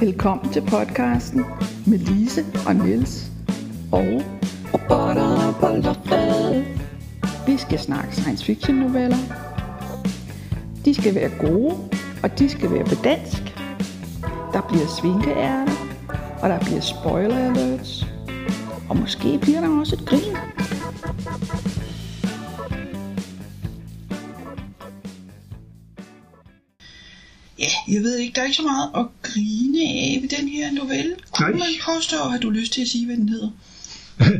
Velkommen til podcasten med Lise og Niels og Robotter, bold og vi skal snakke science fiction noveller. De skal være gode, og de skal være på dansk. Der bliver svinkeærter, og der bliver spoiler alerts. Og måske bliver der også et grin. Ja, jeg ved ikke, der er ikke så meget at grine af ved den her novelle. Kunne Nej. man påstå, har du lyst til at sige, hvad den hedder?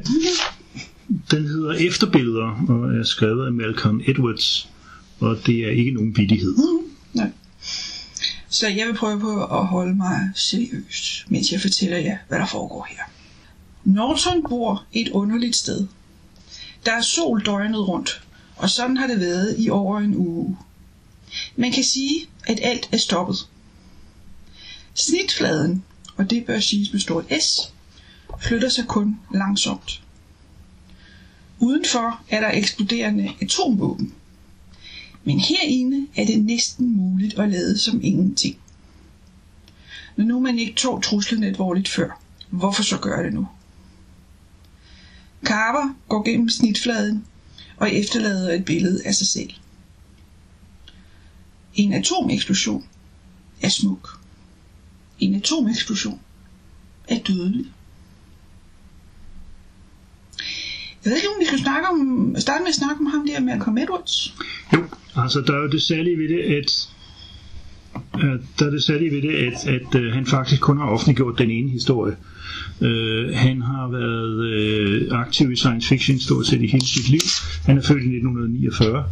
Den hedder Efterbilleder og er skrevet af Malcolm Edwards, og det er ikke nogen vittighed. Nej. Så jeg vil prøve på at holde mig seriøs, mens jeg fortæller jer, hvad der foregår her. Norton bor et underligt sted. Der er sol døgnet rundt, og sådan har det været i over en uge. Man kan sige, at alt er stoppet. Snitfladen, og det bør siges med stort S, flytter sig kun langsomt. Udenfor er der eksploderende atomvåben. Men herinde er det næsten muligt at lade som ingenting. Når nu man ikke tog truslen alvorligt før, hvorfor så gøre det nu? Carver går gennem snitfladen og efterlader et billede af sig selv. En atomeksplosion er smuk. En atomeksplosion er dødelig. Jeg ved ikke, om vi skal snakke om, starte med at snakke om ham der Malcolm Edwards. Jo, altså der er jo det særlige ved det, at at der er det særlige ved det, at, at uh, han faktisk kun har offentliggjort den ene historie. Uh, han har været uh, aktiv i science fiction stort set i hele sit liv. Han er født i 1949.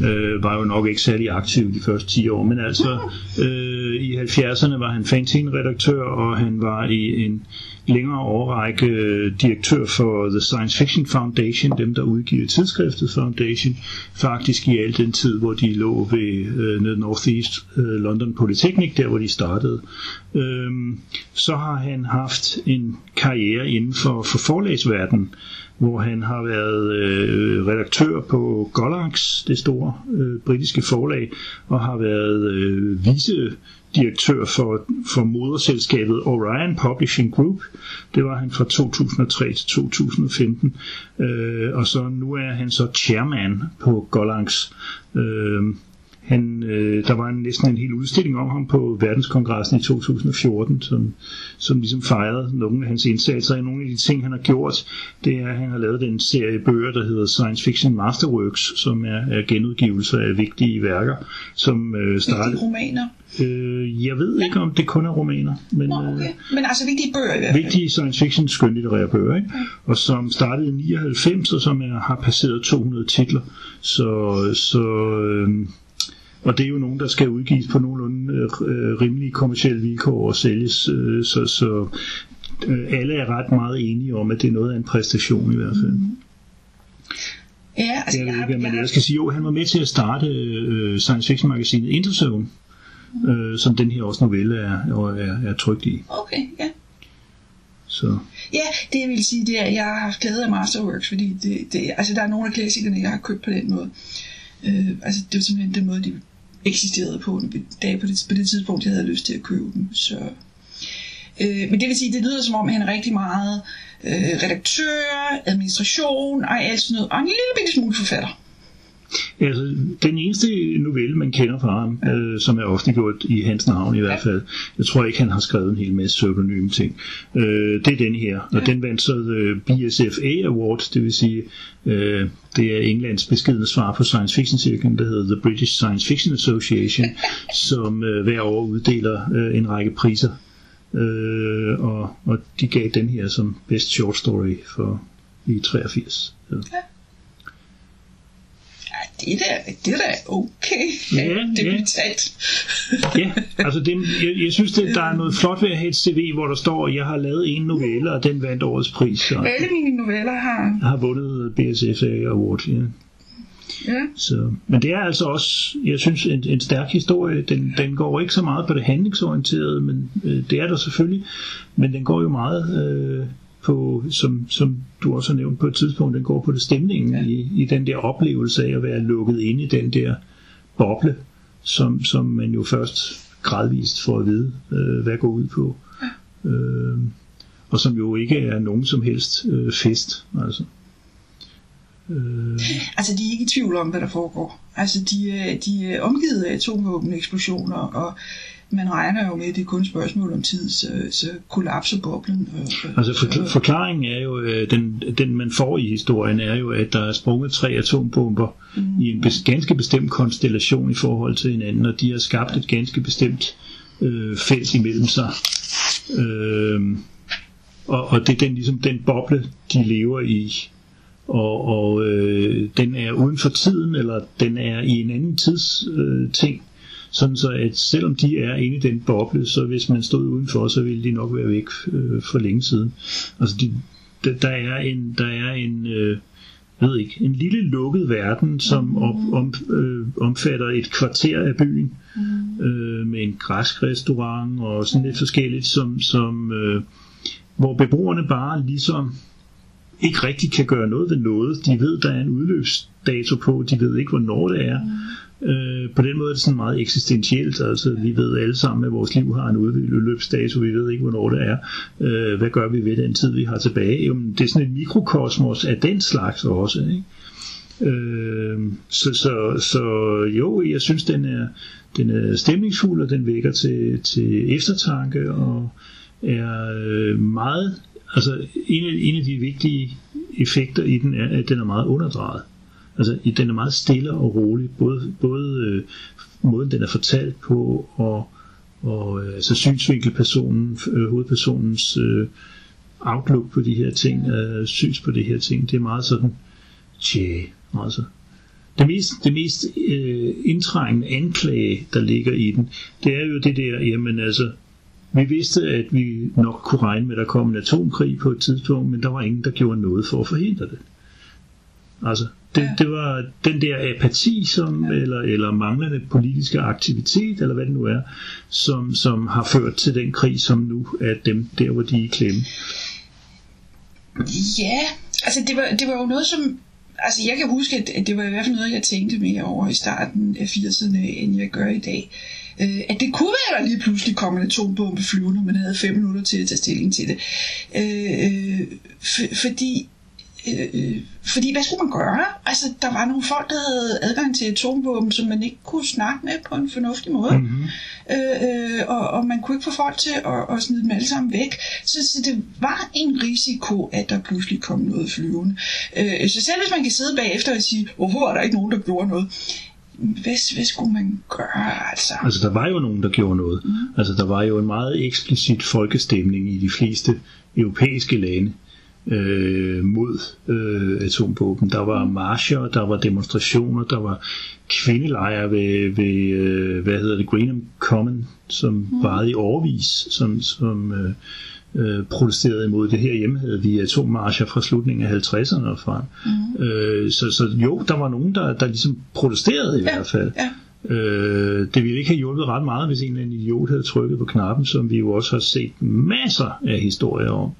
Uh, var jo nok ikke særlig aktiv de første 10 år, men altså uh, i 70'erne var han fanzine-redaktør, og han var i en længere årrække øh, direktør for The Science Fiction Foundation, dem der udgiver tidsskriftet Foundation, faktisk i al den tid, hvor de lå ved øh, Northeast øh, London Polytechnic, der hvor de startede. Øhm, så har han haft en karriere inden for, for forlagsverdenen, hvor han har været øh, redaktør på Gollancz, det store øh, britiske forlag, og har været øh, vice direktør for, for moderselskabet Orion Publishing Group. Det var han fra 2003 til 2015. Øh, og så nu er han så chairman på Gollancz. Øh, han, øh, der var en, næsten en hel udstilling om ham på verdenskongressen i 2014, som, som ligesom fejrede nogle af hans indsatser. Og nogle af de ting, han har gjort, det er, at han har lavet den serie bøger, der hedder Science Fiction Masterworks, som er, er genudgivelser af vigtige værker, som øh, Vigtige startede... romaner. Øh, jeg ved ikke, om det kun er romaner, men Nå, øh, okay. Men altså vigtige bøger i hvert fald. vigtige science fiction skønlitterære bøger, ikke? og som startede i 99, og som er, har passeret 200 titler. Så, så øh, og det er jo nogen, der skal udgives på nogenlunde øh, rimelige kommersielle vilkår og sælges, øh, så, så øh, alle er ret meget enige om, at det er noget af en præstation i hvert fald. Mm. Ja, altså Jeg ved ikke, men har- jeg skal sige, jo, han var med til at starte øh, science fiction magasinet Interzone, øh, som den her også novelle er, er, er trygt i. Okay, ja. Så. Ja, det jeg vil sige, det er, at jeg har haft glæde af Masterworks, fordi det, det, altså, der er nogle af klassikerne, jeg har købt på den måde. Øh, altså, det var simpelthen den måde, de eksisterede på, dag på det, på det tidspunkt, jeg havde lyst til at købe dem. Så. Øh, men det vil sige, det lyder som om, han er rigtig meget øh, redaktør, administration og alt sådan noget, og en lille bitte smule forfatter. Altså, den eneste novelle, man kender fra ham, øh, som er offentliggjort i hans navn i hvert fald, jeg tror ikke, han har skrevet en hel masse pseudonyme ting, øh, det er den her, og den vandt så øh, BSFA Award, det vil sige, øh, det er Englands beskedne svar på science fiction cirklen, der hedder The British Science Fiction Association, som øh, hver år uddeler øh, en række priser, øh, og, og de gav den her som best short story for i 83. Så. Ja, det er da, det er da okay. Ja, det ja. bliver talt. Ja, altså det, jeg, jeg synes, det, der er noget flot ved at have et CV, hvor der står, at jeg har lavet en novelle, og den vandt årets pris, og Alle mine noveller har... har vundet BSFA Award. Ja. Ja. Så, men det er altså også, jeg synes, en, en stærk historie. Den, den går ikke så meget på det handlingsorienterede, men øh, det er der selvfølgelig. Men den går jo meget øh, på, som, som du også har nævnt på et tidspunkt, den går på det stemningen ja. i, i den der oplevelse af at være lukket inde i den der boble, som, som man jo først gradvist får at vide, øh, hvad går ud på. Øh, og som jo ikke er nogen som helst øh, fest. Altså. Øh. altså de er ikke i tvivl om, hvad der foregår. Altså de, er, de er omgivet af atomvåbeneksplosioner, og man regner jo med, at det er kun et spørgsmål om tid, så, så kollapser boblen. Og, altså for, forklaringen er jo, øh, den, den man får i historien, er jo, at der er sprunget tre atombomber mm. i en bes, ganske bestemt konstellation i forhold til hinanden, og de har skabt et ganske bestemt øh, felt imellem sig. Øh, og, og det er den, ligesom den boble, de lever i. Og, og øh, den er uden for tiden, eller den er i en anden tids øh, ting. Sådan så, at selvom de er inde i den boble, så hvis man stod udenfor, så ville de nok være væk øh, for længe siden. Altså, de, der, der er en, der er en øh, ved ikke, en lille lukket verden, som om, om, øh, omfatter et kvarter af byen, mm. øh, med en græsk restaurant og sådan lidt forskelligt, som, som øh, hvor beboerne bare ligesom ikke rigtig kan gøre noget ved noget. De ved, der er en udløbsdato på, de ved ikke, hvornår det er. Øh, på den måde er det sådan meget eksistentielt. Altså, vi ved alle sammen, at vores liv har en udløbsdato. Vi ved ikke, hvornår det er. Øh, hvad gør vi ved den tid, vi har tilbage? Jamen, det er sådan et mikrokosmos af den slags også. Ikke? Øh, så, så, så jo, jeg synes, den er, den er stemningsfuld, og den vækker til, til eftertanke, og er øh, meget, altså en af, en af de vigtige effekter i den er, at den er meget underdrejet. Altså den er meget stille og rolig, både, både øh, måden den er fortalt på, og, og øh, altså synsvinkelpersonen, øh, hovedpersonens øh, outlook på de her ting, øh, syns på de her ting, det er meget sådan, tjæ, altså. Det mest, det mest øh, indtrængende anklage, der ligger i den, det er jo det der, jamen altså, vi vidste, at vi nok kunne regne med, at der kom en atomkrig på et tidspunkt, men der var ingen, der gjorde noget for at forhindre det. Altså, det, ja. det var den der apati, som, ja. eller, eller manglende politiske aktivitet, eller hvad det nu er, som, som har ført til den krig, som nu er dem der, hvor de er i klemme. Ja, altså det var, det var jo noget, som altså jeg kan huske, at det var i hvert fald noget, jeg tænkte mere over i starten af 80'erne, end jeg gør i dag øh, at det kunne være, at der lige pludselig kom en atombombe flyvende, man havde fem minutter til at tage stilling til det. Øh, f- fordi øh, fordi hvad skulle man gøre? Altså, der var nogle folk, der havde adgang til atomvåben, som man ikke kunne snakke med på en fornuftig måde. Mm-hmm. Øh, øh, og, og man kunne ikke få folk til at, at smide dem alle sammen væk. Så, så det var en risiko, at der pludselig kom noget flyvende. Øh, så selv hvis man kan sidde bagefter og sige, hvorfor er der ikke nogen, der gjorde noget? hvad, hvad skulle man gøre? Altså? altså, der var jo nogen, der gjorde noget. Mm. Altså, der var jo en meget eksplicit folkestemning i de fleste europæiske lande øh, mod øh, atomvåben. Der var marscher, der var demonstrationer, der var kvindelejre ved, ved øh, hvad hedder det, Greenham Common, som mm. varede i overvis, som, som øh, øh, protesterede imod det. Her hjemme havde vi atommarscher fra slutningen af 50'erne og frem. Mm. Øh, så, så jo, der var nogen, der, der ligesom protesterede i ja, hvert fald. Ja. Øh, det ville ikke have hjulpet ret meget, hvis en eller anden idiot havde trykket på knappen, som vi jo også har set masser af historier om.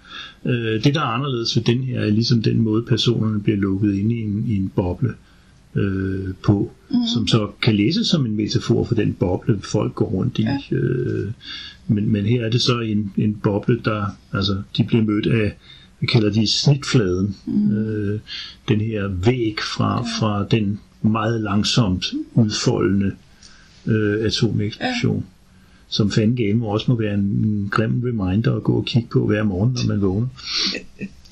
Øh, det, der er anderledes ved den her, er ligesom den måde, personerne bliver lukket ind i en, i en boble øh, på, mm. som så kan læses som en metafor for den boble, folk går rundt i. Ja. Øh, men, men her er det så en, en boble, der, altså, de bliver mødt af, hvad kalder de snitfladen, mm. øh, den her væg fra, fra den meget langsomt udfoldende øh, atomeksplosion. Ja. Som fanden game også må være en, en grim reminder at gå og kigge på hver morgen, når man vågner.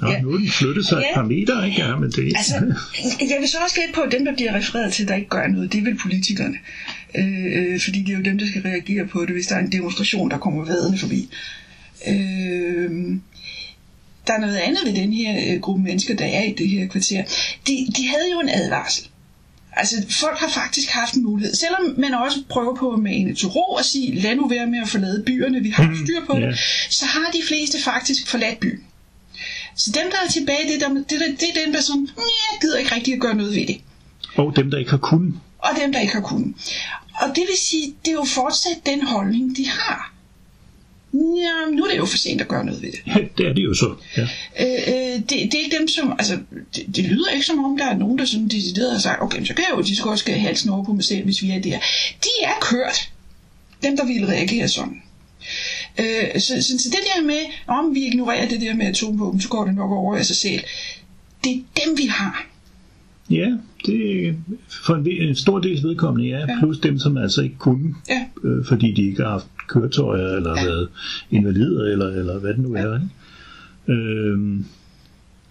Nå, ja. nu er den flyttet sig ja. et par meter, ikke? Ja, men det... Altså, jeg vil så også gætte på, at dem, der bliver refereret til, der ikke gør noget, det er vel politikerne. Øh, øh, fordi det er jo dem, der skal reagere på det, hvis der er en demonstration, der kommer vadende forbi. Øh, der er noget andet ved den her øh, gruppe mennesker, der er i det her kvarter. De, de havde jo en advarsel. Altså, folk har faktisk haft en mulighed. Selvom man også prøver på at mane til ro og sige, lad nu være med at forlade byerne, vi har mm, styr på yeah. det, så har de fleste faktisk forladt byen. Så dem, der er tilbage, det er, dem, det, er, det er dem, der sådan, jeg gider ikke rigtig at gøre noget ved det. Og dem, der ikke har kunnet. Og dem, der ikke har kunnet. Og det vil sige, det er jo fortsat den holdning, de har. Ja, nu er det jo for sent at gøre noget ved det. Ja, det er det jo så. Ja. Øh, øh, det, det er ikke dem, som... Altså, det, det lyder ikke som om, der er nogen, der sådan decideret har sagt, okay, så kan jeg jo, de skal også have halsen over på mig selv, hvis vi er der. De er kørt. dem, der ville reagere sådan. Øh, så, så, så det der med, om vi ignorerer det der med atomvåben, så går det nok over af sig selv. Det er dem, vi har. Ja, det for en, en stor dels vedkommende, ja, ja. plus dem, som altså ikke kunne, Ja. øh, fordi de ikke har haft køretøjer, eller Ja. ja. været invalider, eller, eller hvad det nu er. Ikke? Øhm,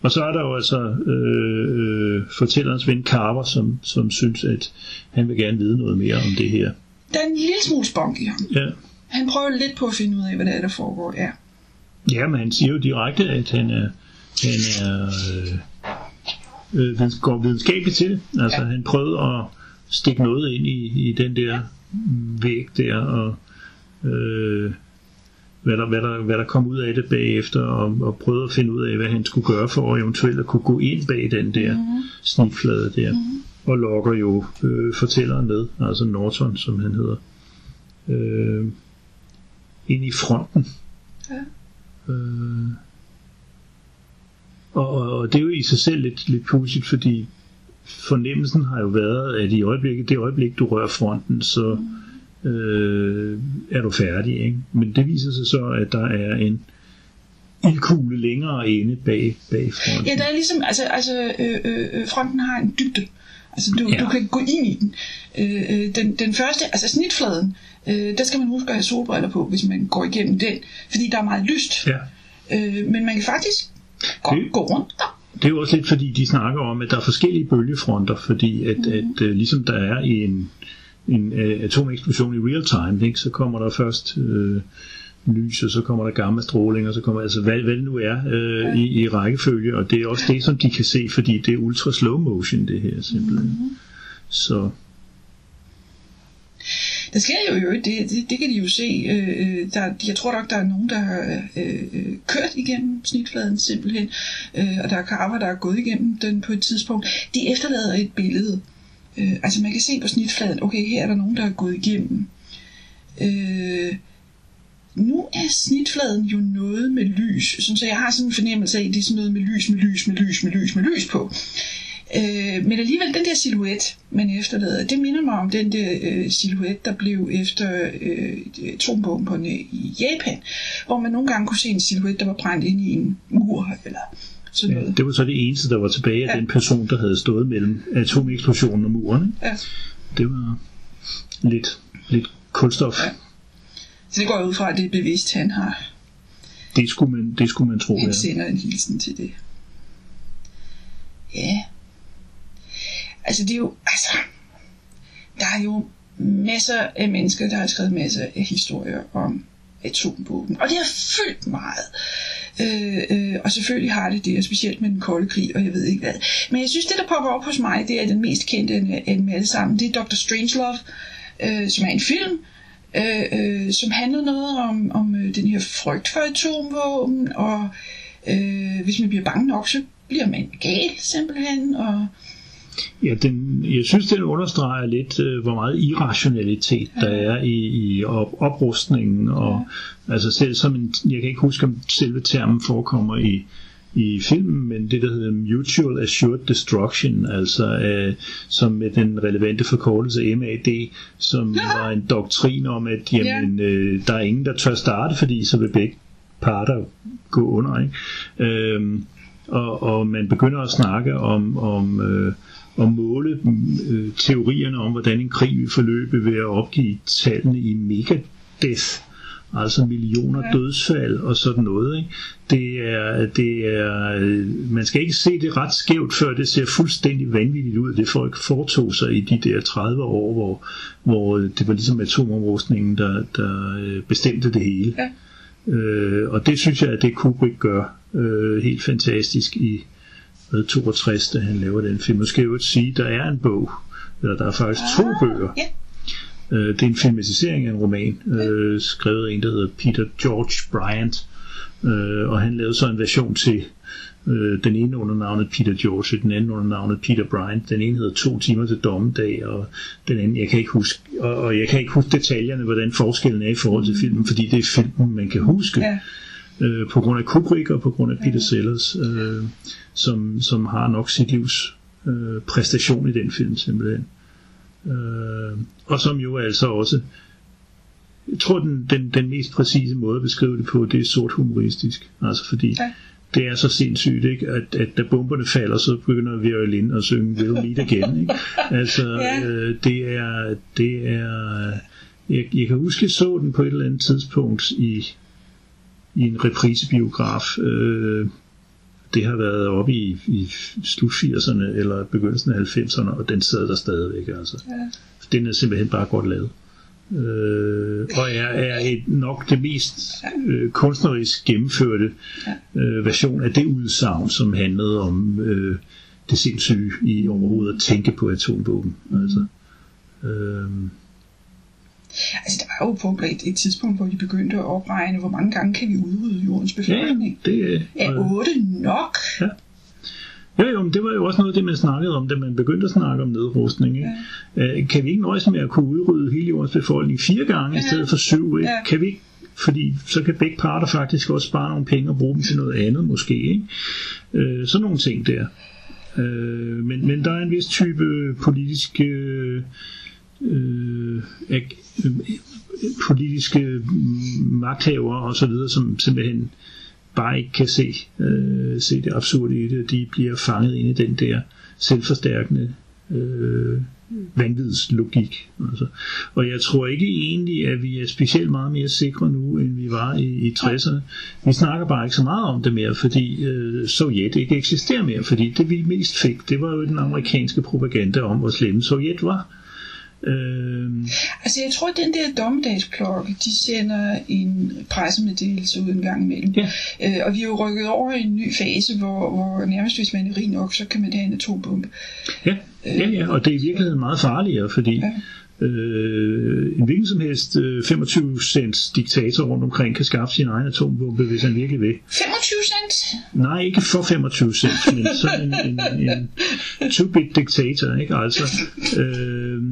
og så er der jo altså øh, øh, fortællerens ven Carver, som, som synes, at han vil gerne vide noget mere om det her. Der er en lille smule spunk i ham. Ja, Han prøver lidt på at finde ud af, hvad det er, der foregår. Ja. ja men han siger jo direkte, at han er, han er øh, øh, han går videnskabeligt til det. Altså, Ja. han prøvede at stikke noget ind i, i den der væg der, og øh, hvad, der, hvad, der, hvad der kom ud af det bagefter, og, og prøvede at finde ud af, hvad han skulle gøre for at eventuelt at kunne gå ind bag den der mm-hmm. snitflade der, mm-hmm. og lokker jo øh, fortælleren med, altså Norton, som han hedder, øh, ind i fronten. Ja. Øh, og, og, det er jo i sig selv lidt, lidt pudsigt, fordi fornemmelsen har jo været, at i øjeblikket, det øjeblik, du rører fronten, så øh, er du færdig. Ikke? Men det viser sig så, at der er en ildkugle længere inde bag, bag fronten. Ja, der er ligesom, altså, altså øh, øh, fronten har en dybde. Altså, du, ja. Ja. du kan gå ind i den. Øh, øh, den. Den første, altså snitfladen, øh, der skal man huske at have solbriller på, hvis man går igennem den, fordi der er meget lyst. Ja. Øh, men man kan faktisk godt Det- gå rundt der. Det er jo også lidt fordi, de snakker om, at der er forskellige bølgefronter, fordi at, mm. at uh, ligesom der er i en, en uh, atomeksplosion i real time, ikke, så kommer der først uh, lys, og så kommer der gammastråling, og så kommer altså hvad, hvad det nu er uh, i, i rækkefølge, og det er også det, som de kan se, fordi det er ultra slow motion, det her simpelthen. Mm. Så der sker jo jo det, det, det kan de jo se. Øh, øh, der, jeg tror nok, der er nogen, der har øh, øh, kørt igennem snitfladen simpelthen, øh, og der er karver, der er gået igennem den på et tidspunkt. De efterlader et billede. Øh, altså man kan se på snitfladen, okay, her er der nogen, der er gået igennem. Øh, nu er snitfladen jo noget med lys, så jeg har sådan en fornemmelse af, at det er sådan noget med lys, med lys, med lys, med lys, med lys på. Øh, men alligevel, den der silhuet, man efterlader, det minder mig om den der øh, silhuet, der blev efter øh, atombomberne i Japan, hvor man nogle gange kunne se en silhuet, der var brændt ind i en mur, eller sådan ja, noget. det var så det eneste, der var tilbage af Ja. den person, der havde stået mellem atomeksplosionen og muren. Ja. Det var lidt, lidt kulstof. Ja. Så det går ud fra, at det er bevidst, han har. Det skulle man, det skulle man tro. Han Ja. sender en hilsen til det. Ja. Altså det er jo, altså, der er jo masser af mennesker, der har skrevet masser af historier om atombomben. Og det har fyldt meget. Øh, øh, og selvfølgelig har det det, og specielt med den kolde krig, og jeg ved ikke hvad. Men jeg synes, det der popper op hos mig, det er den mest kendte af dem alle sammen. Det er Dr. Strangelove, øh, som er en film, øh, øh, som handler noget om, om øh, den her frygt for atomvåben, og øh, hvis man bliver bange nok, så bliver man gal simpelthen, og Ja, den, jeg synes, den understreger lidt, øh, hvor meget irrationalitet der er i, i op, oprustningen. Og, altså selv som en, jeg kan ikke huske, om selve termen forekommer i, i filmen, men det der hedder Mutual Assured Destruction, altså øh, som med den relevante forkortelse MAD, som var en doktrin om, at jamen, øh, der er ingen, der tør starte, fordi så vil begge parter gå under. Ikke? Øhm, og, og man begynder at snakke om, om øh, at måle øh, teorierne om, hvordan en krig vil forløbe ved at opgive tallene i megadeath, altså millioner Ja. dødsfald og sådan noget. Ikke? Det er, det er, øh, man skal ikke se det ret skævt, før det ser fuldstændig vanvittigt ud, det folk foretog sig i de der 30 år, hvor, hvor det var ligesom atomomrustningen, der, der øh, bestemte det hele. Ja. Øh, og det synes jeg, at det Kubrick gør øh, helt fantastisk i 62, da han laver den film. Nu skal jeg jo sige, der er en bog, eller der er faktisk to bøger. ja. Øh, det er en filmatisering af en roman, øh, skrevet af en, der hedder Peter George Bryant, øh, og han lavede så en version til øh, den ene under navnet Peter George, den anden under navnet Peter Bryant. Den ene hedder To timer til dommedag, og den anden, jeg kan ikke huske, og, og jeg kan ikke huske detaljerne, hvordan forskellen er i forhold til filmen, fordi det er filmen, man kan huske Ja. Øh, på grund af Kubrick og på grund af Peter Sellers, øh, som, som har nok sit livs øh, præstation i den film simpelthen. Øh, og som jo altså også jeg tror, den, den, den mest præcise måde at beskrive det på, det er sort humoristisk. Altså fordi Ja. det er så sindssygt, ikke? At, at da bomberne falder, så begynder violin at synge We'll Meet Again. Ikke? Altså, Ja. øh, det er... Det er jeg, jeg kan huske, jeg så den på et eller andet tidspunkt i, i en reprisebiograf. Øh, det har været oppe i, i slut 80'erne eller begyndelsen af 90'erne, og den sad der stadigvæk. Altså. Ja. Den er simpelthen bare godt lavet. Øh, og er, er et, nok det mest øh, kunstnerisk gennemførte øh, version af det udsagn, som handlede om øh, det sindssyge i overhovedet at tænke på atomvåben. Altså, øh, Altså, der var jo på et, et tidspunkt, hvor de begyndte at opregne, hvor mange gange kan vi udrydde jordens ja, befolkning. det, Er øh, otte nok? Jo, jo, men det var jo også noget af det, man snakkede om, da man begyndte at snakke om nedrustning. Ikke? Ja. Kan vi ikke nøjes med at kunne udrydde hele jordens befolkning fire gange ja. i stedet for syv? Ikke? Ja. Kan vi ikke? Fordi så kan begge parter faktisk også spare nogle penge og bruge dem til noget andet måske. Ikke? Øh, sådan nogle ting der. Øh, men, men der er en vis type politisk... Øh, øh, øh, politiske magthavere og så videre, som simpelthen bare ikke kan se, øh, se det absurde i det. De bliver fanget ind i den der selvforstærkende øh, vanvidslogik. Altså. Og jeg tror ikke egentlig, at vi er specielt meget mere sikre nu, end vi var i, i 60'erne. Vi snakker bare ikke så meget om det mere, fordi øh, Sovjet ikke eksisterer mere, fordi det vi mest fik, det var jo den amerikanske propaganda om, hvor slemme Sovjet var. Øh, Altså, jeg tror, at den der dommedagsklokke, de sender en pressemeddelelse ud en gang imellem. Ja. Øh, og vi er jo rykket over i en ny fase, hvor, hvor nærmest hvis man er rig nok, så kan man have en atombombe. Ja, ja, ja, og det er i virkeligheden meget farligere, fordi Ja. øh, en hvilken som helst øh, 25 cents diktator rundt omkring kan skaffe sin egen atombombe, hvis han virkelig vil. 25 cent? Nej, ikke for 25 cent, men sådan en, en, en two-bit diktator, ikke? Altså, øh,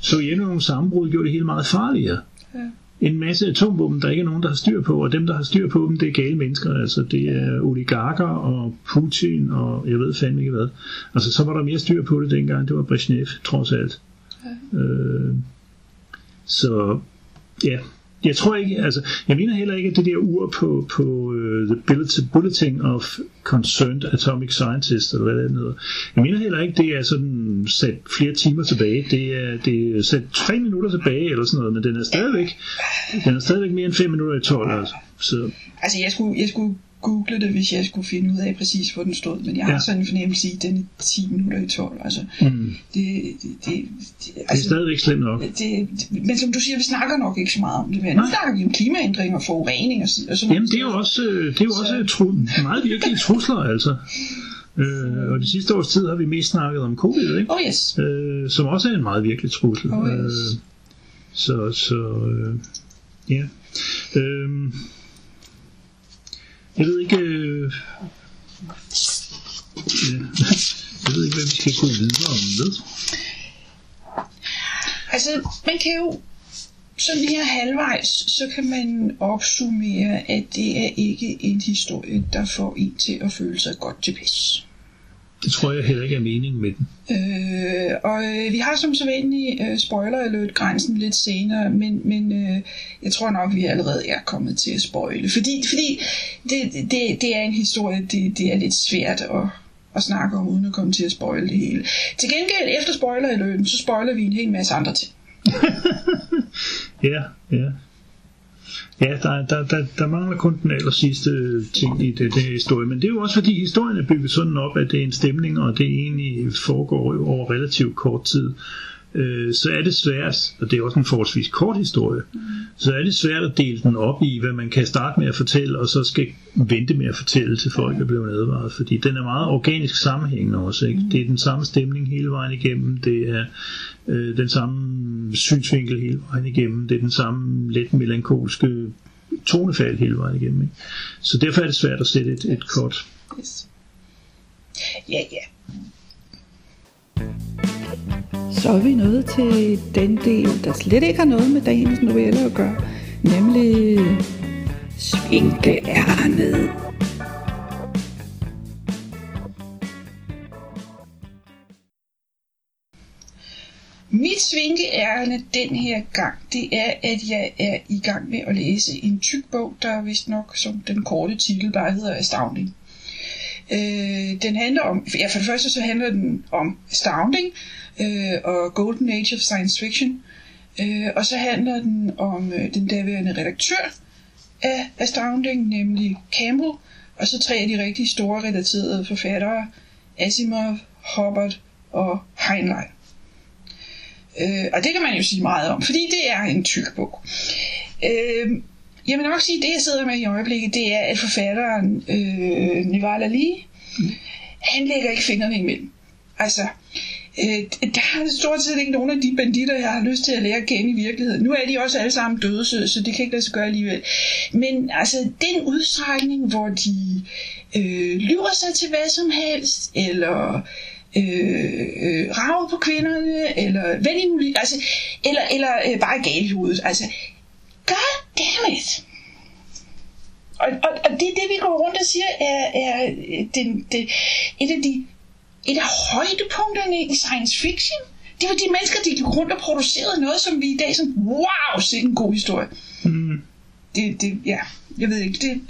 Sovjetunionens sammenbrud gjorde det hele meget farligere. Ja. En masse atomvåben, der ikke er nogen, der har styr på, og dem, der har styr på dem, det er gale mennesker. Altså, det er oligarker og Putin og jeg ved fandme ikke hvad. Altså, så var der mere styr på det dengang. Det var Brezhnev, trods alt. Øh, så ja, jeg tror ikke, altså, jeg mener heller ikke, at det der ur på, på uh, The Bulletin- of Concerned Atomic Scientists, eller hvad det hedder, jeg mener heller ikke, det er sådan sat flere timer tilbage, det er, det er sat tre minutter tilbage, eller sådan noget, men den er stadigvæk, den er stadigvæk mere end fem minutter i 12, altså. Så, Altså, jeg skulle, jeg skulle google det, hvis jeg skulle finde ud af præcis, hvor den stod. Men jeg har Ja. sådan en fornemmelse i, at den er 10 minutter i 12. Altså, mm, det, det, det, det, det er altså, stadigvæk slemt nok. det, det, men som du siger, vi snakker nok ikke så meget om det. Men nu Nej. snakker vi om klimaændringer og forurening og, og sådan Jamen, det er jo også, øh, det er jo også tru, meget virkelige trusler, altså. Øh, og de sidste års tid har vi mest snakket om covid, ikke? Oh yes. øh, som også er en meget virkelig trussel. Oh, yes. øh, så, så øh, ja. Øh, jeg ved ikke, øh, ja, jeg ved ikke, hvad vi skal gå videre om med. Altså, man kan jo sådan her halvvejs, så kan man opsummere, at det er ikke en historie, der får en til at føle sig godt tilpas. Det tror jeg heller ikke er meningen med den. Øh, og øh, vi har som sædvanlig øh, spoiler alert grænsen lidt senere, men, men øh, jeg tror nok, vi allerede er kommet til at spoile. Fordi, fordi det, det, det er en historie, det, det er lidt svært at, at snakke om, uden at komme til at spoile det hele. Til gengæld, efter spoiler alerten, så spoiler vi en hel masse andre ting. Ja, ja. Ja, der, der, der, der mangler kun den aller sidste ting i det, det her historie, men det er jo også fordi historien er bygget sådan op, at det er en stemning, og det egentlig foregår over relativt kort tid. Øh, så er det svært, og det er også en forholdsvis kort historie, så er det svært at dele den op i, hvad man kan starte med at fortælle, og så skal vente med at fortælle til folk, der bliver advaret, fordi den er meget organisk sammenhængende også. Ikke? Det er den samme stemning hele vejen igennem, det er øh, den samme synsvinkel hele vejen igennem, det er den samme let melankolske tonefald hele vejen igennem. Ikke? Så derfor er det svært at sætte et, et kort. Yes. Ja, ja. Så er vi nået til den del, der slet ikke har noget med dagens novelle at gøre, nemlig Svinkeærnet. Mit svinkeærne svinkeærende den her gang, det er, at jeg er i gang med at læse en tyk bog, der vist nok, som den korte titel bare hedder Astounding. Øh, den handler om, ja for det første så handler den om Astounding øh, og Golden Age of Science Fiction. Øh, og så handler den om øh, den daværende redaktør af Astounding, nemlig Campbell, og så tre af de rigtig store relaterede forfattere, Asimov, Hubbard og Heinlein. Øh, og det kan man jo sige meget om, fordi det er en tyk bog. Øh, jeg vil sige, det jeg sidder med i øjeblikket, det er, at forfatteren øh, Nivala Lee, mm. han lægger ikke fingrene imellem. Altså, øh, der er stort set ikke nogen af de banditter, jeg har lyst til at lære at kende i virkeligheden. Nu er de også alle sammen døde, så, så det kan ikke lade sig gøre alligevel. Men altså, den udstrækning, hvor de øh, lyver sig til hvad som helst, eller øh, øh, rave på kvinderne, eller hvad de nu altså, eller, eller øh, bare galt i hovedet. Altså, god damn it! Og, og, og det er det, vi går rundt og siger, er, er den, det, et af de et af højdepunkterne i science fiction. Det var de mennesker, der gik rundt og producerede noget, som vi i dag sådan, wow, se en god historie. Mm. Det, det, ja, jeg ved ikke, det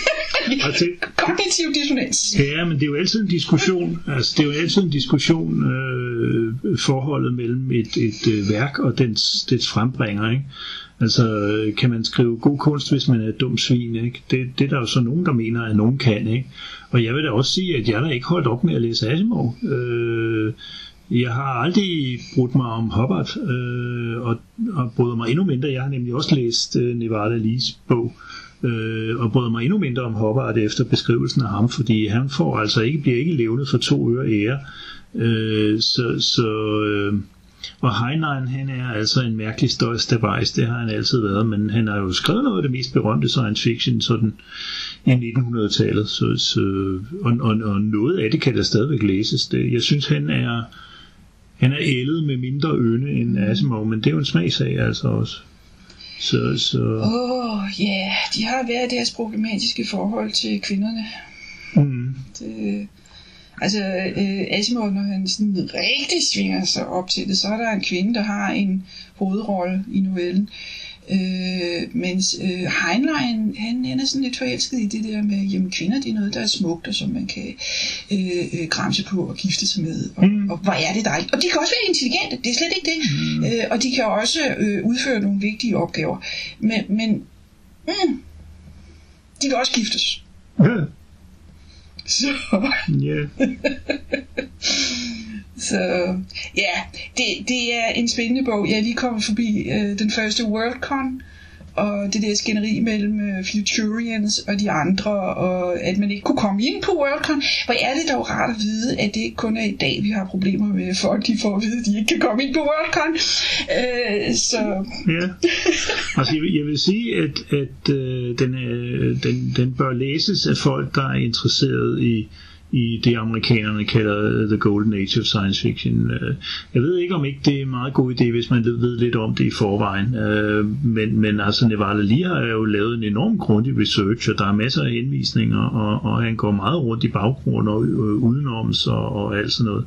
altså, kognitiv dissonans. Ja, men det er jo altid en diskussion, altså det er jo altid en diskussion, øh, forholdet mellem et, et øh, værk og dens, dets frembringer, ikke? Altså, kan man skrive god kunst, hvis man er et dum svin, ikke? Det, det er der jo så nogen, der mener, at nogen kan, ikke? Og jeg vil da også sige, at jeg har ikke holdt op med at læse Asimov. Øh, jeg har aldrig brudt mig om Hubbard, øh, og, og bryder mig endnu mindre. Jeg har nemlig også læst øh, Nevada Lees bog, øh, og bryder mig endnu mindre om Hubbard efter beskrivelsen af ham, fordi han får altså ikke, bliver ikke levende for to øre ære. Øh, så så øh, og Heinlein, han er altså en mærkelig støjstabajs, det har han altid været, men han har jo skrevet noget af det mest berømte science fiction sådan i 1900-tallet, så, så, og, og, og noget af det kan der stadigvæk læses. Det, jeg synes, han er, han er ældet med mindre øne end Asimov, men det er jo en smagsag altså også. Så, så... Åh, oh, ja, yeah. de har været deres problematiske forhold til kvinderne. Mm. Det, Altså, øh, Asimov, når han sådan rigtig svinger sig op til det, så er der en kvinde, der har en hovedrolle i novellen. Øh, mens øh, Heinlein, han, han er sådan lidt forelsket i det der med, jamen kvinder, det er noget, der er smukt, og som man kan øh, øh, gramse på og gifte sig med. Og, mm. og hvor er det dejligt. Og de kan også være intelligente, det er slet ikke det. Mm. Øh, og de kan også øh, udføre nogle vigtige opgaver. Men, men mm, de kan også giftes. Mm. Så... Yeah. Så ja, det, det er en spændende bog. Jeg er lige kommet forbi øh, den første Worldcon, og det der skænderi mellem øh, Futurians og de andre, og at man ikke kunne komme ind på Worldcon. Hvor er det dog rart at vide, at det ikke kun er i dag, vi har problemer med folk, de får at vide, at de ikke kan komme ind på Worldcon. Øh, så... Ja, altså jeg vil, jeg vil sige, at, at øh, den, øh, den, den bør læses af folk, der er interesseret i i det amerikanerne kalder The Golden Age of Science Fiction. Øh, jeg ved ikke om ikke det er en meget god idé, hvis man ved lidt om det i forvejen, øh, men, men altså Nevada Lee har jo lavet en enorm grundig research, og der er masser af henvisninger, og, og han går meget rundt i baggrunden og øh, udenoms og, og alt sådan noget.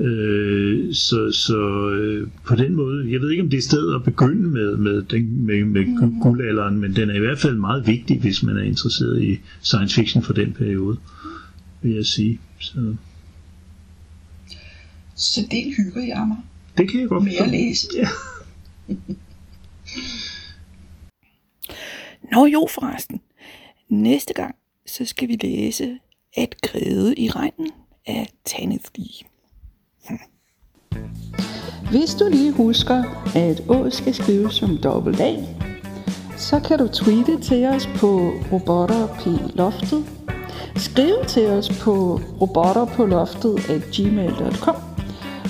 Øh, så så øh, på den måde, jeg ved ikke om det er stedet at begynde med, med, den, med, med guldalderen, men den er i hvert fald meget vigtig, hvis man er interesseret i science fiction for den periode vil jeg sige. Så, så det hygger jeg mig. Det kan jeg godt Med at læse. Ja. Nå jo forresten. Næste gang, så skal vi læse At græde i regnen af Tanith Lee. Hm. Hvis du lige husker, at Å skal skrives som dobbelt A, så kan du tweete til os på robotter p loftet Skriv til os på robotterpåloftet.gmail.com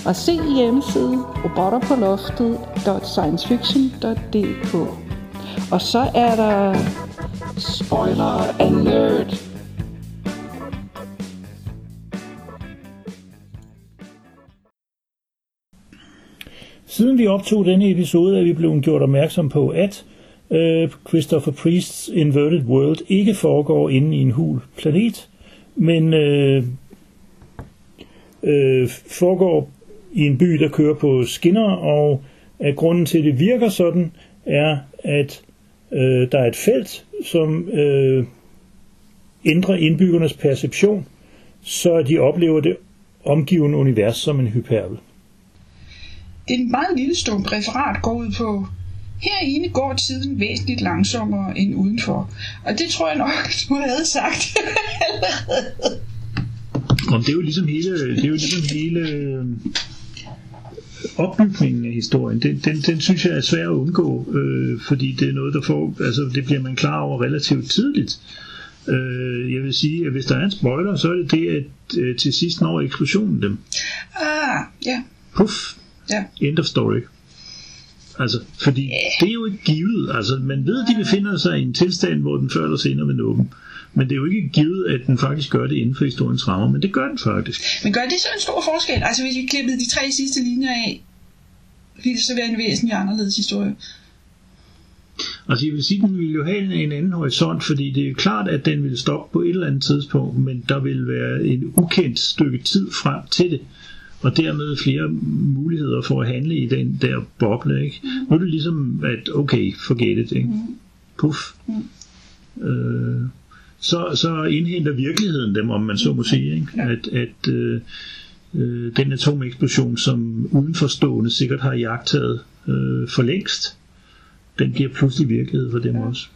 og se hjemmesiden robotterpåloftet.sciencefiction.dk Og så er der spoiler alert! Siden vi optog denne episode, er vi blevet gjort opmærksom på, at øh, Christopher Priests Inverted World ikke foregår inde i en hul planet, men øh, øh, foregår i en by, der kører på skinner, og at grunden til, at det virker sådan, er, at øh, der er et felt, som øh, ændrer indbyggernes perception, så de oplever det omgivende univers som en hyperbel. Det er en meget lille stump referat går ud på, herinde går tiden væsentligt langsommere end udenfor. Og det tror jeg nok, du havde sagt allerede. Det er jo ligesom hele, det er jo ligesom hele øh, opbygningen af historien. Den, den, den synes jeg er svær at undgå, øh, fordi det er noget, der får, altså det bliver man klar over relativt tidligt. Øh, jeg vil sige, at hvis der er en spoiler, så er det det, at øh, til sidst når eksplosionen dem. Ah, ja. Puff. Ja. End of story. Altså, fordi yeah. det er jo ikke givet. Altså, man ved, at de befinder sig i en tilstand, hvor den før eller senere vil nå dem. Men det er jo ikke givet, at den faktisk gør det inden for historiens rammer, men det gør den faktisk. Men gør det så en stor forskel? Altså hvis vi klippede de tre sidste linjer af, ville det så være en væsentlig anderledes historie? Altså jeg vil sige, at den ville jo have en, en anden horisont, fordi det er jo klart, at den vil stoppe på et eller andet tidspunkt, men der vil være en ukendt stykke tid frem til det og dermed flere muligheder for at handle i den der boble. Ikke? Mm. Nu er det ligesom, at okay, forget it. Ikke? Mm. Puff. Mm. Øh, så, så indhenter virkeligheden dem, om man så må sige. Ikke? At, at øh, øh, den atomeksplosion, som udenforstående sikkert har jagtet øh, for længst, den bliver pludselig virkelighed for dem ja. også.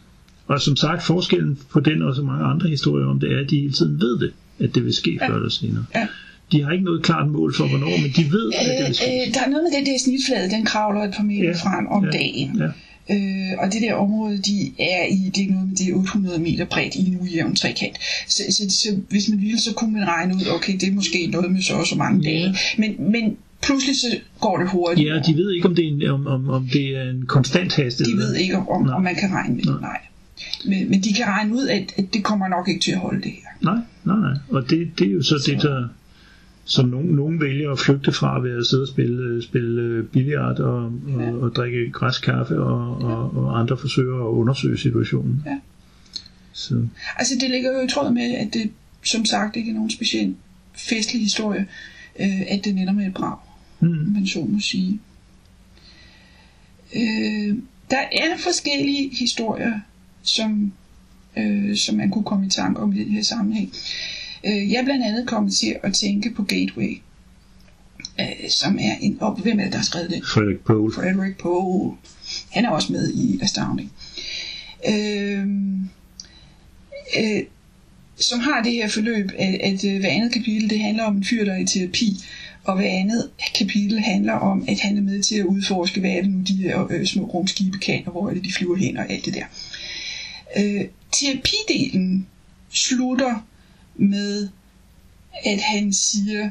Og som sagt, forskellen på den og så mange andre historier om det er, at de hele tiden ved det, at det vil ske ja. før eller senere. Ja. De har ikke noget klart mål for, hvornår, men de ved, at det vil ske. Øh, der er noget med den der snitflade, den kravler et par meter ja. frem om ja. dagen. Ja. Øh, og det der område, de er i, det er noget med det er 800 meter bredt i en ujævn trekant. Så, så, så, hvis man ville, så kunne man regne ud, okay, det er måske noget med så og så mange ja. dage. Men, men pludselig så går det hurtigt. Ja, de ved ikke, om det er en, om, om, om det er en konstant hastighed. De ved ikke, om, om man kan regne med det, nej. Men, men de kan regne ud, at, at det kommer nok ikke til at holde det her. Nej, nej, nej. Og det, det er jo så, så. det, der som nogen, nogen vælger at flygte fra ved at sidde og spille, spille billiard og, ja. og, og drikke græskaffe, og, ja. og, og andre forsøger at undersøge situationen. Ja. Så. Altså det ligger jo i tråd med, at det som sagt ikke er nogen speciel festlig historie, øh, at det ender med et brag, mm. man så må sige. Øh, der er forskellige historier, som, øh, som man kunne komme i tanke om i den her sammenhæng. Øh, jeg er blandt andet kommet til at tænke på Gateway, øh, som er en... Og hvem er det, der har skrevet det? Frederick Pohl. Frederick Pohl. Han er også med i Astounding. Øh, øh, som har det her forløb, at, at øh, hver andet kapitel, det handler om en fyr, der er i terapi, og hver andet kapitel handler om, at han er med til at udforske, hvad er det nu, de her øh, små rumskibe kan, og hvor er det, de flyver hen, og alt det der. Øh, terapidelen slutter med, at han siger,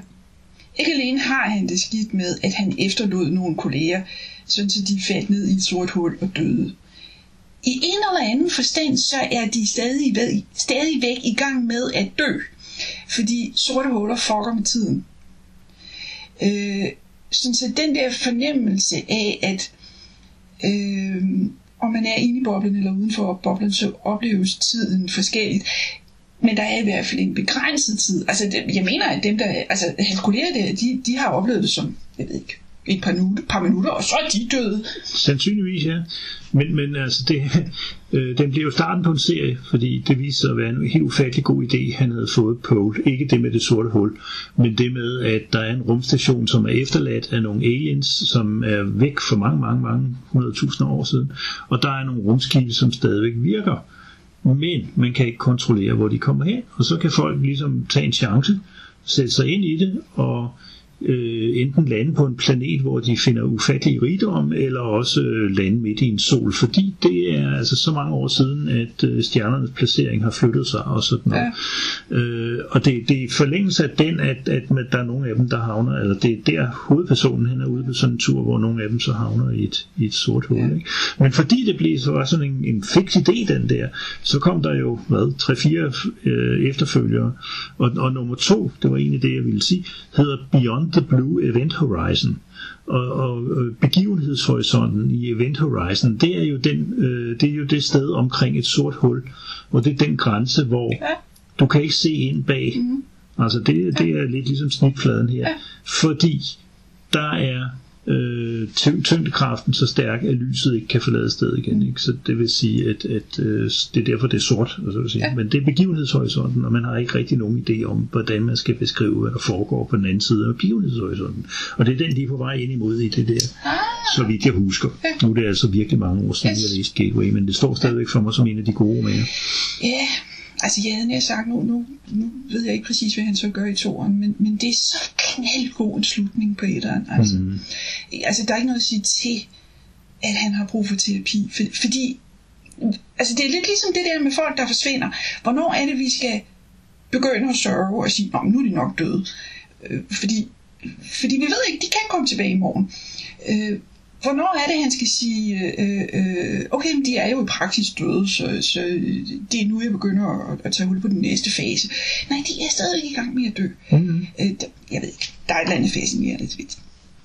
ikke alene har han det skidt med, at han efterlod nogle kolleger, sådan så de faldt ned i et sort hul og døde. I en eller anden forstand, så er de stadig, ved, stadigvæk i gang med at dø, fordi sorte huller fucker med tiden. Øh, sådan så den der fornemmelse af, at øh, om man er inde i boblen eller uden for boblen, så opleves tiden forskelligt. Men der er i hvert fald en begrænset tid. Altså, det, jeg mener, at dem, der... Altså, kalkulerer det, de, de har oplevet det som, jeg ved ikke, et par, minutter, par minutter, og så er de døde. Sandsynligvis, ja. Men, men altså, det, øh, den blev jo starten på en serie, fordi det viste sig at være en helt ufattelig god idé, han havde fået Pole. Ikke det med det sorte hul, men det med, at der er en rumstation, som er efterladt af nogle aliens, som er væk for mange, mange, mange hundredtusinder år siden, og der er nogle rumskibe, som stadigvæk virker men man kan ikke kontrollere, hvor de kommer hen, og så kan folk ligesom tage en chance, sætte sig ind i det, og øh, enten lande på en planet, hvor de finder ufattelig rigdom, eller også øh, lande midt i en sol, fordi det er altså så mange år siden, at øh, stjernernes placering har flyttet sig og sådan noget. Ja. Øh, og det, det er forlængelse af den, at, at med, der er nogle af dem, der havner, eller det er der hovedpersonen hen er ude på sådan en tur, hvor nogle af dem så havner i et, i et sort hul. Ja. Ikke? Men fordi det blev så var sådan en, en fix idé, den der, så kom der jo, hvad, tre-fire øh, efterfølgere, og, og nummer to, det var egentlig det, jeg ville sige, hedder Beyond the Blue Event Horizon. Og, og begivenhedshorisonten i Event Horizon, det er jo den, øh, det er jo det sted omkring et sort hul, hvor det er den grænse, hvor ja. du kan ikke se ind bag. Mm. Altså det, det er lidt ligesom snitfladen her. Ja. Fordi der er øh, tyngdekraften så stærk, at lyset ikke kan forlade stedet igen. Ikke? Så det vil sige, at, at øh, det er derfor, det er sort. Så vil sige. Ja. Men det er begivenhedshorisonten, og man har ikke rigtig nogen idé om, hvordan man skal beskrive, hvad der foregår på den anden side af begivenhedshorisonten. Og det er den, de er på vej ind imod i det der, Ah, så vidt jeg husker. Ja. Nu er det altså virkelig mange år siden, Yes. jeg læste Gateway, men det står stadigvæk for mig som en af de gode romaner. ja, altså jeg havde nær sagt, nu, nu, nu ved jeg ikke præcis, hvad han så gør i toren, men, men det er så knaldgod slutning på etteren. Altså, Mm. altså der er ikke noget at sige til, at han har brug for terapi, for, fordi altså det er lidt ligesom det der med folk, der forsvinder. Hvornår er det, vi skal begynde at sørge og sige, Nå, nu er de nok døde. Øh, fordi, fordi vi ved ikke, de kan komme tilbage i morgen. Øh, hvornår er det, han skal sige, øh, øh, okay, men de er jo i praksis døde, så, så det er nu, jeg begynder at, at tage hul på den næste fase. Nej, de er stadig i gang med at dø. Mm. Øh, der, jeg ved ikke, der er et eller andet fascinerende ved.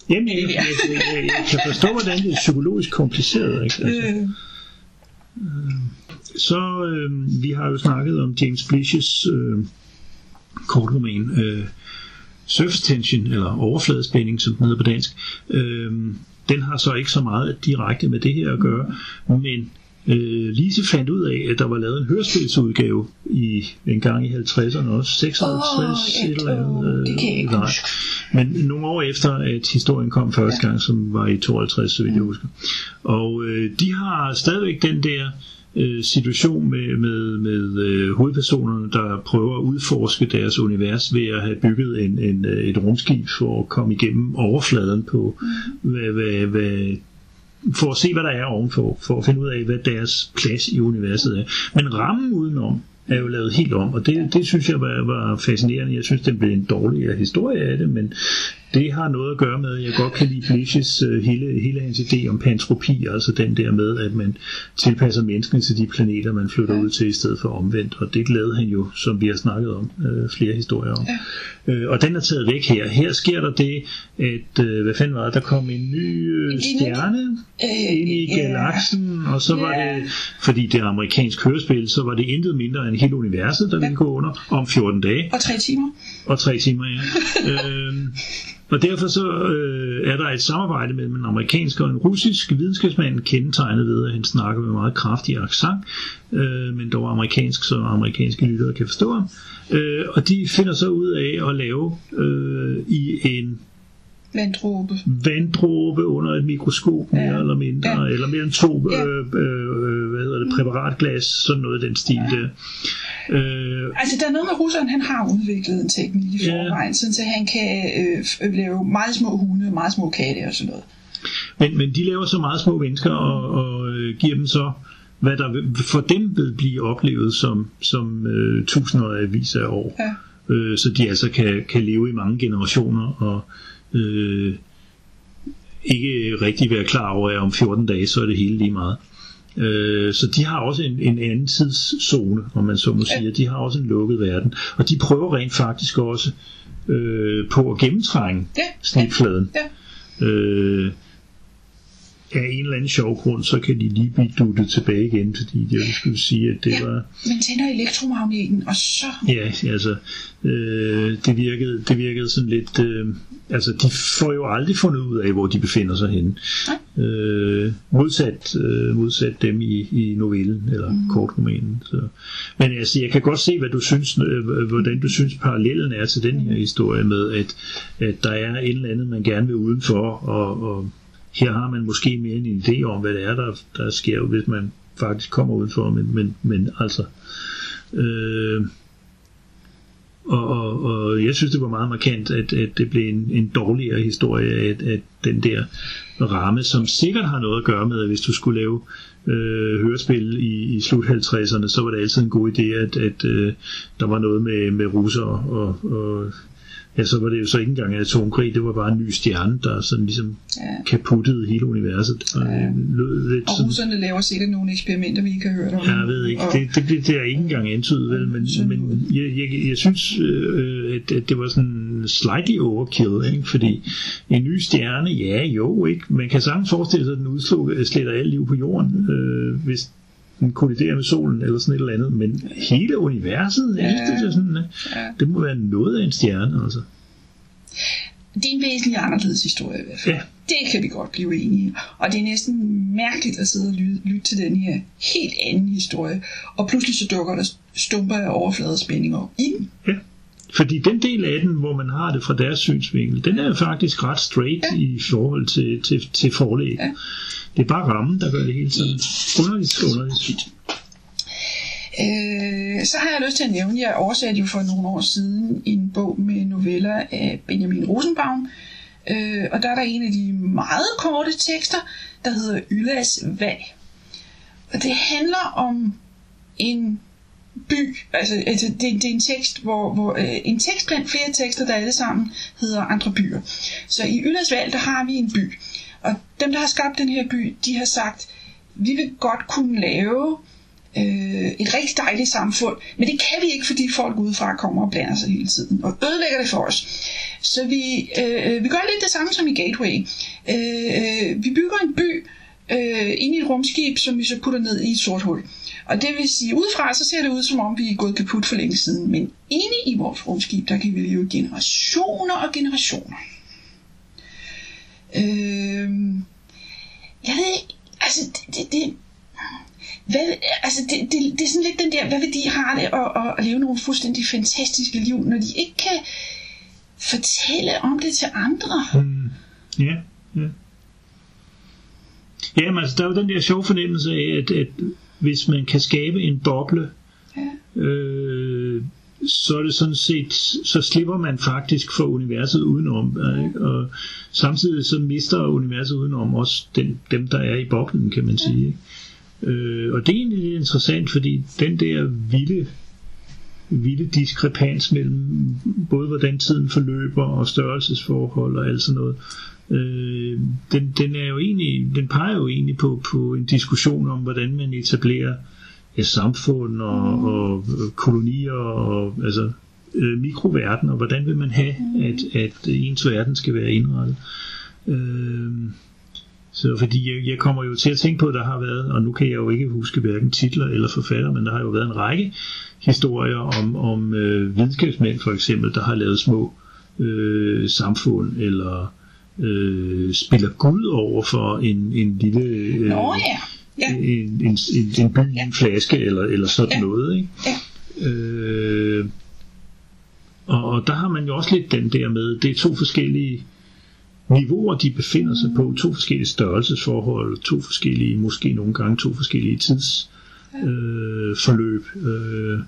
Jamen, jeg, jeg, jeg, jeg, kan forstå, hvordan det er psykologisk kompliceret. Ikke? Altså, Øh, så øh, vi har jo snakket om James Blishes øh, kortroman øh, Surface Tension, eller overfladespænding, som den hedder på dansk. Øh, den har så ikke så meget direkte med det her at gøre, men øh, Lise fandt ud af, at der var lavet en hørespilsudgave i en gang i 50'erne også, 56 Åh, et eller andet. det kan jeg ikke nej. Men nogle år efter, at historien kom første Ja. gang, som var i 52, så vidt jeg husker. Og øh, de har stadigvæk den der øh, situation med, med, med øh, hovedpersonerne, der prøver at udforske deres univers ved at have bygget en, en, øh, et rumskib for at komme igennem overfladen på, hvad, hvad, hvad, for at se, hvad der er ovenfor, for at finde ud af, hvad deres plads i universet er. Men rammen udenom er jo lavet helt om, og det, det synes jeg var, var fascinerende. Jeg synes, det blev en dårligere øh, historie af det, men det har noget at gøre med, at jeg godt kan lide Blisches uh, øh, hele, hele hans idé om pantropi, altså den der med, at man tilpasser menneskene til de planeter, man flytter ud til, i stedet for omvendt. Og det lavede han jo, som vi har snakket om, uh, flere historier om. Ja. Uh, og den er taget væk her. Her sker der det, at, uh, hvad fanden var det, der kom en ny En- stjerne Øh, ind i galaksen, og så var det, fordi det er amerikansk hørespil, så var det intet mindre end hele universet, der ville gå under om 14 dage og tre timer. og tre timer, ja. øhm, og derfor så øh, er der et samarbejde mellem en amerikansk og en russisk videnskabsmand, kendetegnet ved, at han snakker med meget kraftig accent, øh, men dog amerikansk, så amerikanske lyttere kan forstå ham. Øh, og de finder så ud af at lave øh, i en Vanddråbe. vanddråbe under et mikroskop mere Ja. eller mindre, Ja. eller mere end to Ja. øh, øh, hedder det, præparatglas, sådan noget den stil der. Øh, Altså, der er noget med russeren, han har udviklet en teknik i Ja. forvejen, sådan så han kan øh, f- lave meget små hunde, meget små katte og sådan noget. Men, men de laver så meget små mennesker og, og øh, giver dem så, hvad der for dem vil blive oplevet som, som øh, tusinder af vis af år. Ja. Øh, så de altså kan, kan leve i mange generationer og øh, ikke rigtig være klar over, at om 14 dage, så er det hele lige meget. Øh, så de har også en, en anden tidszone, om man så må sige, de har også en lukket verden. Og de prøver rent faktisk også øh, på at gennemtrænge Ja, snitfladen. Ja. Øh, af en eller anden sjov grund, så kan de lige blive duttet tilbage igen, fordi jeg skulle sige, at det Ja. var... Man tænder elektromagneten, og så... Ja, altså, øh, det, virkede, det virkede sådan lidt... Øh, altså, de får jo aldrig fundet ud af, hvor de befinder sig henne. Øh, modsat, øh, modsat dem i, i novellen, eller mm. kortromanen. Så. Men altså, jeg kan godt se, hvad du synes, øh, hvordan du synes, parallellen er til den her historie med, at, at der er et eller andet, man gerne vil udenfor, og, og her har man måske mere en idé om, hvad det er, der, der sker, hvis man faktisk kommer udenfor, men, men, men altså... Øh, og, og, og jeg synes, det var meget markant, at, at det blev en, en dårligere historie, at, at den der ramme, som sikkert har noget at gøre med, at hvis du skulle lave øh, hørespil i, i slut 50'erne, så var det altid en god idé, at, at øh, der var noget med, med russer, og, og ja, så var det jo så ikke engang en atomkrig, det var bare en ny stjerne, der sådan ligesom Ja. kaputtede hele universet. Var, Ja. lød lidt Og sådan, russerne laver sikkert nogle eksperimenter, vi ikke har hørt om. Jeg ved ikke, Og, det, det, det, det er ikke engang antydet, vel, men, men jeg, jeg, jeg synes, øh, at, at det var sådan slightly overkill, ikke? fordi en ny stjerne, ja jo, ikke, man kan sagtens forestille sig, at den udsletter alt liv på jorden, øh, hvis den kolliderer med solen eller sådan et eller andet, men hele universet, ja. Det, er sådan, øh, ja. det må være noget af en stjerne, altså. det er en væsentlig anderledes historie i hvert fald. Ja. Det kan vi godt blive enige. Og det er næsten mærkeligt at sidde og lytte, lytte til den her helt anden historie. Og pludselig så dukker der stumper af overfladespændinger i den. Ja. Fordi den del af den, hvor man har det fra deres synsvinkel, den er faktisk ret straight ja. i forhold til, til, til forlæg. Ja. Det er bare rammen, der gør det hele sådan underligt, underligt. Øh, så har jeg lyst til at nævne, jeg oversatte jo for nogle år siden en bog med noveller af Benjamin Rosenbaum. Øh, og der er der en af de meget korte tekster, der hedder Yllas valg. Og det handler om en by, altså, altså det, det er en tekst, hvor, hvor øh, en tekst blandt flere tekster, der alle sammen hedder andre byer. Så i Yllas valg, der har vi en by. Og dem, der har skabt den her by, de har sagt, vi vil godt kunne lave øh, et rigtig dejligt samfund, men det kan vi ikke, fordi folk udefra kommer og blander sig hele tiden og ødelægger det for os. Så vi, øh, øh vi gør lidt det samme som i Gateway. Øh, øh vi bygger en by øh, ind i et rumskib, som vi så putter ned i et sort hul. Og det vil sige, udefra så ser det ud, som om vi er gået kaput for længe siden, men inde i vores rumskib, der kan vi leve generationer og generationer. Øh, jeg ved ikke, altså det, det, det hvad, altså det, det, det er sådan lidt den der, hvad vil de har det at, at, at leve nogle fuldstændig fantastiske liv, når de ikke kan fortælle om det til andre. Mm. Ja, ja. Jamen altså, der er jo den der sjove fornemmelse af, at, at hvis man kan skabe en boble, Ja. øh, så er det sådan set, så slipper man faktisk for universet udenom, ikke? og samtidig så mister universet udenom også den, dem, der er i boblen, kan man sige. Ikke? Øh, og det er egentlig lidt interessant, fordi den der vilde vilde diskrepans mellem både hvordan tiden forløber og størrelsesforhold og alt sådan noget. Øh, den, den er jo egentlig, den peger jo egentlig på, på en diskussion om, hvordan man etablerer ja, samfund og, og kolonier og altså øh, mikroverden, og hvordan vil man have, at, at ens verden skal være indrettet. Øh, så fordi jeg, jeg kommer jo til at tænke på, at der har været, og nu kan jeg jo ikke huske hverken titler eller forfatter, men der har jo været en række historier om, om øh, videnskabsmænd for eksempel, der har lavet små øh, samfund, eller øh, spiller Gud over for en, en lille øh, Nå ja. Ja. en, en, en, en by i en flaske, eller, eller sådan Ja. noget. Ikke? Ja. Øh, og, og der har man jo også lidt den der med, det er to forskellige niveauer, de befinder sig på, to forskellige størrelsesforhold, to forskellige, måske nogle gange to forskellige tids øh, forløb. Øh,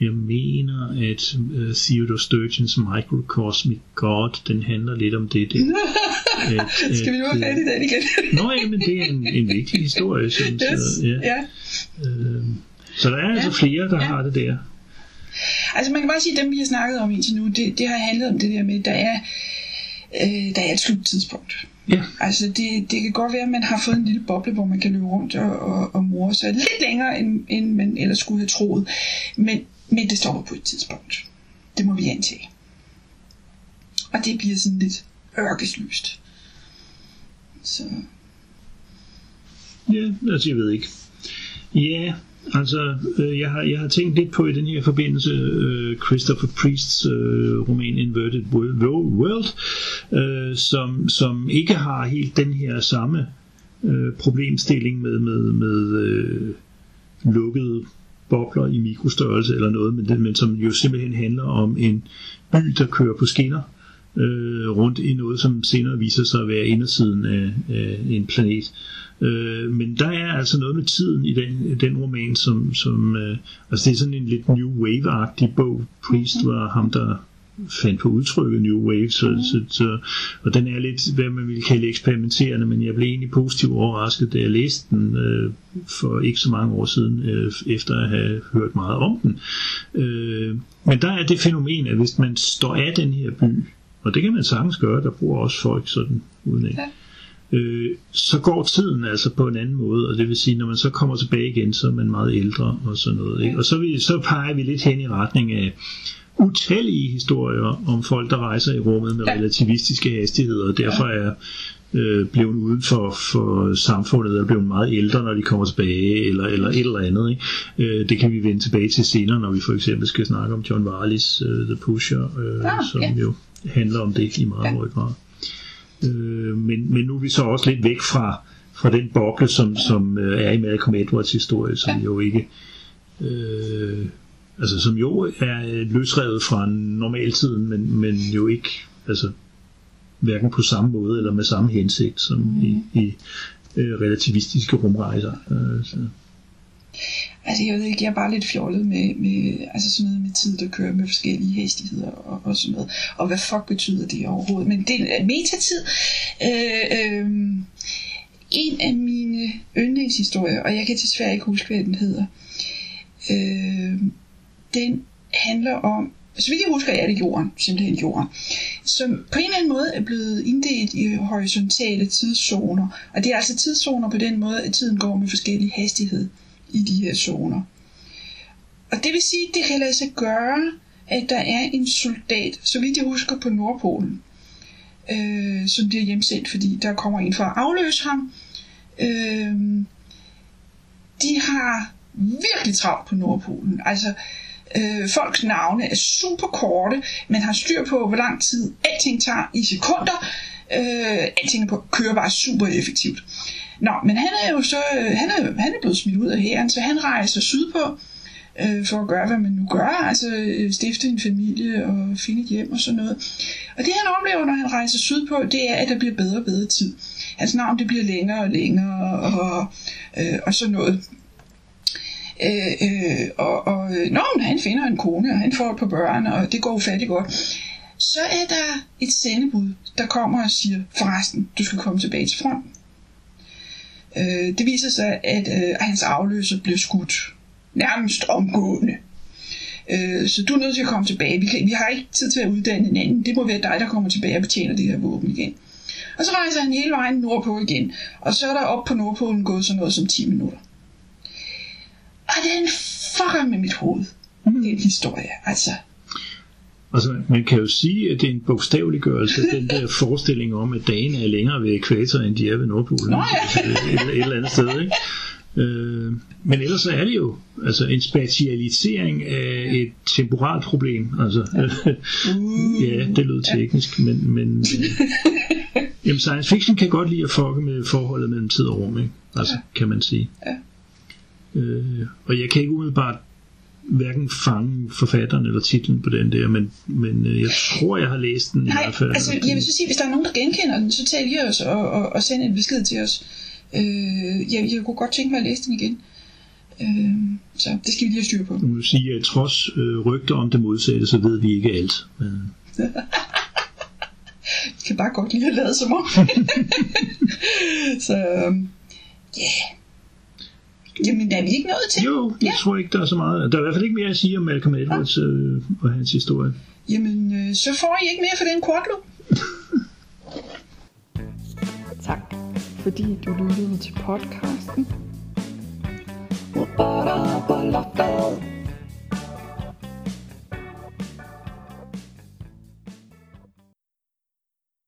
jeg mener, at uh, Theodore Sturgeons Microcosmic God, den handler lidt om det. det at, Skal vi nu have fat i den igen? Nå ja, men det er en, en vigtig historie, synes jeg. yes. Ja. ja. Øh, så der er altså flere, der Ja. har det der. Altså man kan bare sige, at dem vi har snakket om indtil nu, det, det har handlet om det der med, at der er, øh, der er et sluttidspunkt. Ja, Altså det, det kan godt være, at man har fået en lille boble, hvor man kan løbe rundt og, og, og more sig lidt længere, end, end man ellers skulle have troet. Men, men det stopper på et tidspunkt. Det må vi antage. Og det bliver sådan lidt ørkesløst. Så ja, altså jeg ved ikke. Ja, altså øh, jeg, har, jeg har tænkt lidt på i den her forbindelse øh, Christopher Priests øh, roman Inverted World, øh, som, som ikke har helt den her samme øh, problemstilling med, med, med øh, lukkede bobler i mikrostørrelse eller noget, men, det, men som jo simpelthen handler om en by, der kører på skinner øh, rundt i noget, som senere viser sig at være indersiden af, af en planet. Øh, men der er altså noget med tiden i den, den roman, som, som øh, altså det er sådan en lidt New Wave-agtig bog. Priest var ham, der fandt på udtrykket New Wave, så, så, så, og den er lidt, hvad man ville kalde eksperimenterende, men jeg blev egentlig positivt overrasket, da jeg læste den øh, for ikke så mange år siden, øh, efter at have hørt meget om den. Øh, men der er det fænomen, at hvis man står af den her by, og det kan man sagtens gøre, der bor også folk sådan uden af, øh, så går tiden altså på en anden måde, og det vil sige, når man så kommer tilbage igen, så er man meget ældre og sådan noget. Ikke? Og så, vi, så peger vi lidt hen i retning af utallige historier om folk, der rejser i rummet med relativistiske hastigheder, og derfor er øh, blevet uden for, for samfundet, eller blevet meget ældre, når de kommer tilbage, eller, eller et eller andet. Ikke? Øh, det kan vi vende tilbage til senere, når vi for eksempel skal snakke om John Varleys uh, The Pusher, øh, Ah, som ja. jo handler om det i meget høj grad. Øh, men, men nu er vi så også lidt væk fra, fra den boble, som, som øh, er i Malcolm Edwards historie, som jo ikke... Øh, altså som jo er løsrevet fra normaltiden, men, men jo ikke altså, hverken på samme måde eller med samme hensigt som mm. i, i øh, relativistiske rumrejser. Øh, så. Altså jeg ved ikke, jeg er bare lidt fjollet med, med altså sådan noget med tid, der kører med forskellige hastigheder og, og sådan noget. Og hvad fuck betyder det overhovedet? Men det er metatid. Øh, øh, en af mine yndlingshistorier, og jeg kan desværre ikke huske, hvad den hedder, øh, den handler om, så vidt jeg husker, er det jorden, simpelthen jorden, som på en eller anden måde er blevet inddelt i horisontale tidszoner. Og det er altså tidszoner på den måde, at tiden går med forskellig hastighed i de her zoner. Og det vil sige, at det kan lade sig gøre, at der er en soldat, så vidt jeg husker, på Nordpolen, øh, som bliver hjemsendt, fordi der kommer en for at afløse ham. Øh, de har virkelig travlt på Nordpolen. Altså, øh, Øh, folks navne er super korte, men har styr på, hvor lang tid alting tager i sekunder. Øh, alting er på, kører bare super effektivt. Nå, men han er jo så, øh, han er, han er blevet smidt ud af hæren, så han rejser sydpå øh, for at gøre, hvad man nu gør, altså øh, stifte en familie og finde et hjem og sådan noget. Og det han oplever, når han rejser sydpå, det er, at der bliver bedre og bedre tid. Hans navn det bliver længere og længere og, øh, og sådan noget. Øh, øh, og, og øh, når han finder en kone, og han får et par børn, og det går ufattelig godt. Så er der et sendebud, der kommer og siger, forresten, du skal komme tilbage til fronten. Øh, det viser sig, at øh, hans afløser blev skudt nærmest omgående. Øh, så du er nødt til at komme tilbage. Vi, kan, vi har ikke tid til at uddanne en anden. Det må være dig, der kommer tilbage og betjener det her våben igen. Og så rejser han hele vejen nordpå igen. Og så er der op på Nordpolen gået sådan noget som 10 minutter. Og den fucker med mit hoved. Mm. Den historie, altså. Altså, man kan jo sige, at det er en bogstaveliggørelse, den der forestilling om, at dagene er længere ved ekvator, end de er ved Nordpolen. Nå, ja. et, et, et eller andet sted, ikke? Øh, men ellers så er det jo altså en spatialisering af et temporalt problem. Altså, uh, ja, det lyder teknisk, men, men øh, jamen, science fiction kan godt lide at fucke med forholdet mellem tid og rum, ikke? Altså, ja. kan man sige. Ja. Øh, og jeg kan ikke umiddelbart hverken fange forfatteren eller titlen på den der, men, men øh, jeg tror, jeg har læst den Nej, i hvert fald. altså jeg vil så sige, hvis der er nogen, der genkender den, så tal lige os og, og, og send en besked til os. Øh, jeg, jeg kunne godt tænke mig at læse den igen. Øh, så det skal vi lige have styr på. Nu vil sige, at trods øh, rygter om det modsatte, så ved vi ikke alt. Men... vi kan bare godt lide at lade som om. så ja. Yeah. Jamen, er vi ikke nået til? Jo, jeg ja. tror ikke, der er så meget. Der er i hvert fald ikke mere at sige om Malcolm Edwards ja. øh, og hans historie. Jamen, øh, så får I ikke mere for den kortløb. Tak, fordi du lyttede til podcasten. Ba-da-ba-la-da.